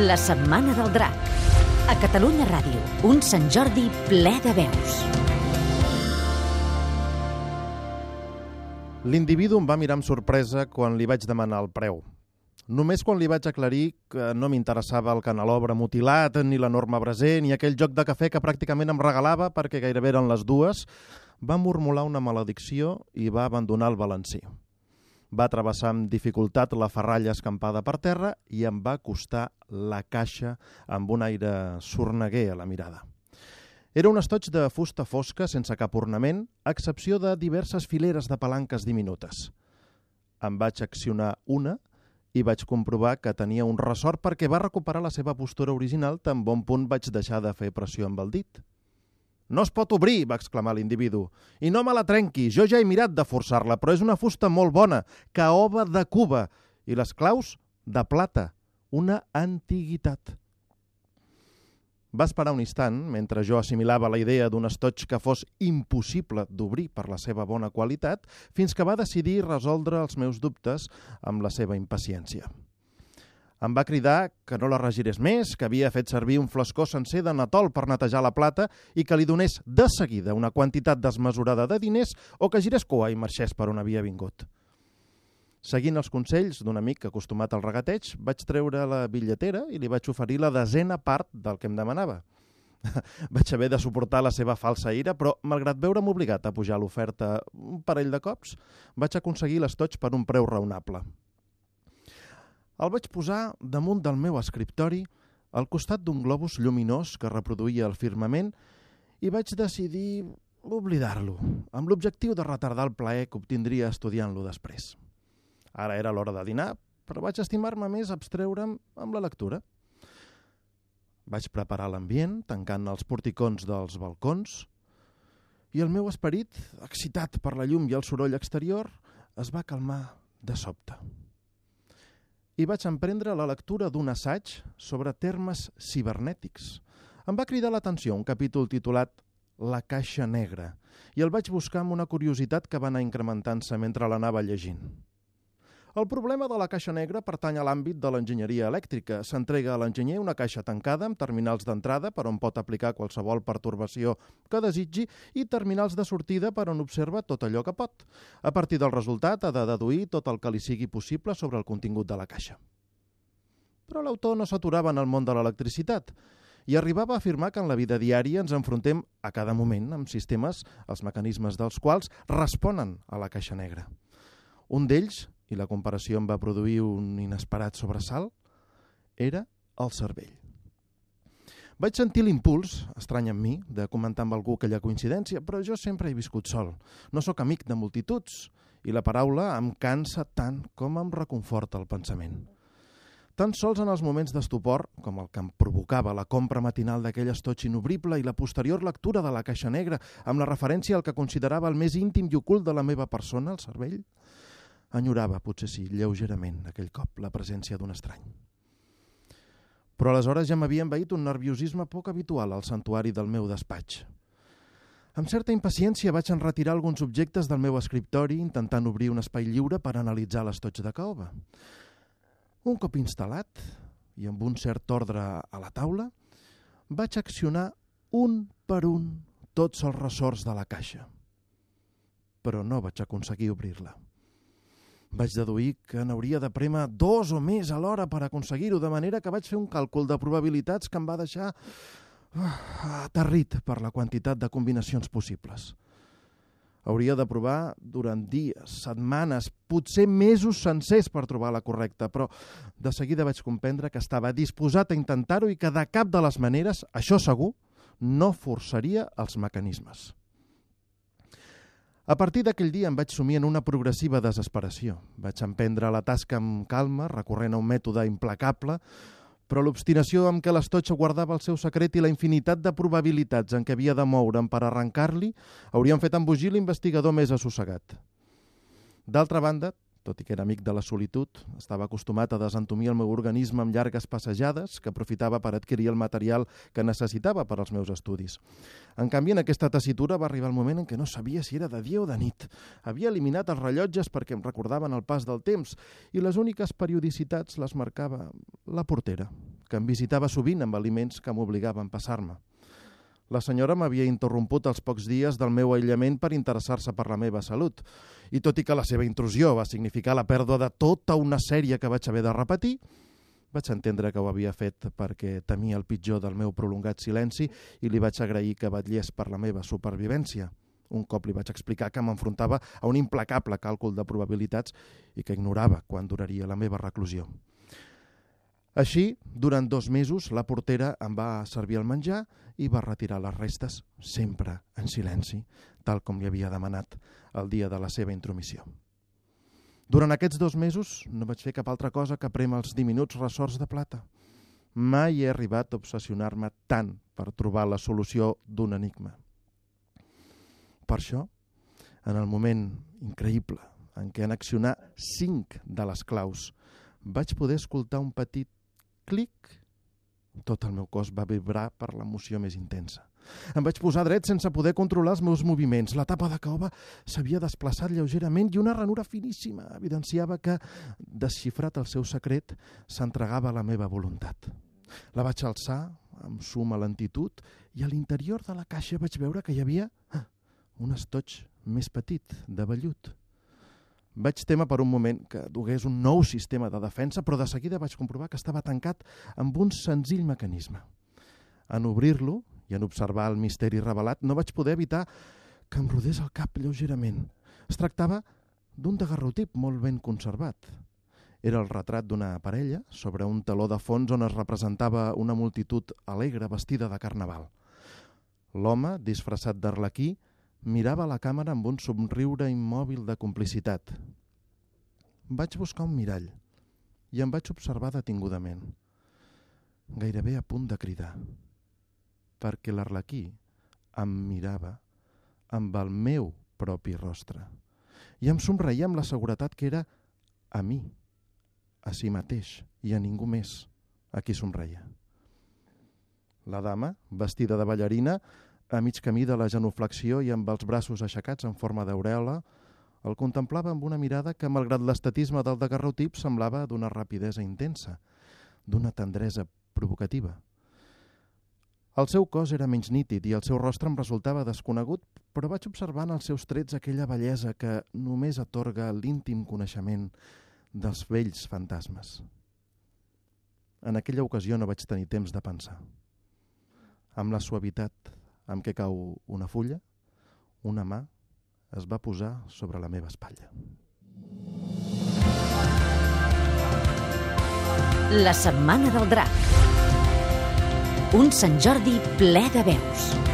La Setmana del Drac. A Catalunya Ràdio, un Sant Jordi ple de veus. L'individu em va mirar amb sorpresa quan li vaig demanar el preu. Només quan li vaig aclarir que no m'interessava el canelobre mutilat, ni l'enorme braser, ni aquell joc de cafè que pràcticament em regalava perquè gairebé eren les dues, va murmular una maledicció i va abandonar el balancí. Va travessar amb dificultat la ferralla escampada per terra i em va costar la caixa amb un aire sorneguer a la mirada. Era un estoig de fusta fosca sense cap ornament, a excepció de diverses fileres de palanques diminutes. Em vaig accionar una i vaig comprovar que tenia un ressort perquè va recuperar la seva postura original tan bon punt vaig deixar de fer pressió amb el dit. No es pot obrir, va exclamar l'individu. I no me la trenqui, jo ja he mirat de forçar-la, però és una fusta molt bona, caoba de Cuba, i les claus de plata, una antiguitat. Va esperar un instant, mentre jo assimilava la idea d'un estoig que fos impossible d'obrir per la seva bona qualitat, fins que va decidir resoldre els meus dubtes amb la seva impaciència. Em va cridar que no la regirés més, que havia fet servir un flascó sencer de natol per netejar la plata i que li donés de seguida una quantitat desmesurada de diners o que girés cua i marxés per on havia vingut. Seguint els consells d'un amic acostumat al regateig, vaig treure la bitlletera i li vaig oferir la desena part del que em demanava. vaig haver de suportar la seva falsa ira, però, malgrat veure'm obligat a pujar l'oferta un parell de cops, vaig aconseguir l'estoig per un preu raonable. El vaig posar damunt del meu escriptori al costat d'un globus lluminós que reproduïa el firmament i vaig decidir oblidar-lo, amb l'objectiu de retardar el plaer que obtindria estudiant-lo després. Ara era l'hora de dinar, però vaig estimar-me més abstreure'm amb la lectura. Vaig preparar l'ambient, tancant els porticons dels balcons, i el meu esperit, excitat per la llum i el soroll exterior, es va calmar de sobte. I vaig emprendre la lectura d'un assaig sobre termes cibernètics. Em va cridar l'atenció un capítol titulat La caixa negra, i el vaig buscar amb una curiositat que va anar incrementant-se mentre l'anava llegint. El problema de la caixa negra pertany a l'àmbit de l'enginyeria elèctrica. S'entrega a l'enginyer una caixa tancada amb terminals d'entrada per on pot aplicar qualsevol pertorbació que desitgi i terminals de sortida per on observa tot allò que pot. A partir del resultat ha de deduir tot el que li sigui possible sobre el contingut de la caixa. Però l'autor no s'aturava en el món de l'electricitat i arribava a afirmar que en la vida diària ens enfrontem a cada moment amb sistemes, els mecanismes dels quals responen a la caixa negra. Un d'ells i la comparació em va produir un inesperat sobresalt, era el cervell. Vaig sentir l'impuls, estrany en mi, de comentar amb algú aquella coincidència, però jo sempre he viscut sol. No sóc amic de multituds i la paraula em cansa tant com em reconforta el pensament. Tan sols en els moments d'estupor, com el que em provocava la compra matinal d'aquell estoig inobrible i la posterior lectura de la caixa negra amb la referència al que considerava el més íntim i ocult de la meva persona, el cervell, Enyorava, potser sí, lleugerament, aquell cop, la presència d'un estrany. Però aleshores ja m'havia envaït un nerviosisme poc habitual al santuari del meu despatx. Amb certa impaciència vaig enretirar alguns objectes del meu escriptori intentant obrir un espai lliure per analitzar l'estoig de caoba. Un cop instal·lat, i amb un cert ordre a la taula, vaig accionar un per un tots els ressorts de la caixa. Però no vaig aconseguir obrir-la. Vaig deduir que n'hauria de prémer dos o més alhora per aconseguir-ho, de manera que vaig fer un càlcul de probabilitats que em va deixar uh, aterrit per la quantitat de combinacions possibles. Hauria de provar durant dies, setmanes, potser mesos sencers per trobar la correcta, però de seguida vaig comprendre que estava disposat a intentar-ho i que de cap de les maneres, això segur, no forçaria els mecanismes. A partir d'aquell dia em vaig sumir en una progressiva desesperació. Vaig emprendre la tasca amb calma, recorrent a un mètode implacable, però l'obstinació amb què l'estoig guardava el seu secret i la infinitat de probabilitats en què havia de moure'm per arrencar-li haurien fet embogir l'investigador més assossegat. D'altra banda, tot i que era amic de la solitud, estava acostumat a desentomir el meu organisme amb llargues passejades que aprofitava per adquirir el material que necessitava per als meus estudis. En canvi, en aquesta tessitura va arribar el moment en què no sabia si era de dia o de nit. Havia eliminat els rellotges perquè em recordaven el pas del temps i les úniques periodicitats les marcava la portera, que em visitava sovint amb aliments que m'obligaven a passar-me. La senyora m'havia interromput els pocs dies del meu aïllament per interessar-se per la meva salut, i tot i que la seva intrusió va significar la pèrdua de tota una sèrie que vaig haver de repetir, vaig entendre que ho havia fet perquè temia el pitjor del meu prolongat silenci i li vaig agrair que batllés per la meva supervivència. Un cop li vaig explicar que m'enfrontava a un implacable càlcul de probabilitats i que ignorava quan duraria la meva reclusió. Així, durant dos mesos, la portera em va servir el menjar i va retirar les restes, sempre en silenci, tal com li havia demanat el dia de la seva intromissió. Durant aquests dos mesos no vaig fer cap altra cosa que prémer els diminuts ressorts de plata. Mai he arribat a obsessionar-me tant per trobar la solució d'un enigma. Per això, en el moment increïble en què en accionar cinc de les claus vaig poder escoltar un petit clic, tot el meu cos va vibrar per l'emoció més intensa. Em vaig posar dret sense poder controlar els meus moviments. La tapa de caoba s'havia desplaçat lleugerament i una ranura finíssima evidenciava que, desxifrat el seu secret, s'entregava a la meva voluntat. La vaig alçar amb suma lentitud i a l'interior de la caixa vaig veure que hi havia ah, un estoig més petit, de vellut. Vaig témer per un moment que dugués un nou sistema de defensa, però de seguida vaig comprovar que estava tancat amb un senzill mecanisme. En obrir-lo i en observar el misteri revelat, no vaig poder evitar que em rodés el cap lleugerament. Es tractava d'un daguerrotip molt ben conservat. Era el retrat d'una parella sobre un taló de fons on es representava una multitud alegre vestida de carnaval. L'home, disfressat d'arlequí, Mirava la càmera amb un somriure immòbil de complicitat. Vaig buscar un mirall i em vaig observar detingudament, gairebé a punt de cridar, perquè l'Arlequí em mirava amb el meu propi rostre i em somreia amb la seguretat que era a mi, a si mateix i a ningú més a qui somreia. La dama, vestida de ballarina, a mig camí de la genuflexió i amb els braços aixecats en forma d'aureola, el contemplava amb una mirada que, malgrat l'estatisme del daguerrotip, semblava d'una rapidesa intensa, d'una tendresa provocativa. El seu cos era menys nítid i el seu rostre em resultava desconegut, però vaig observar en els seus trets aquella bellesa que només atorga l'íntim coneixement dels vells fantasmes. En aquella ocasió no vaig tenir temps de pensar. Amb la suavitat amb què cau una fulla, una mà es va posar sobre la meva espatlla. La setmana del drac. Un Sant Jordi ple de veus.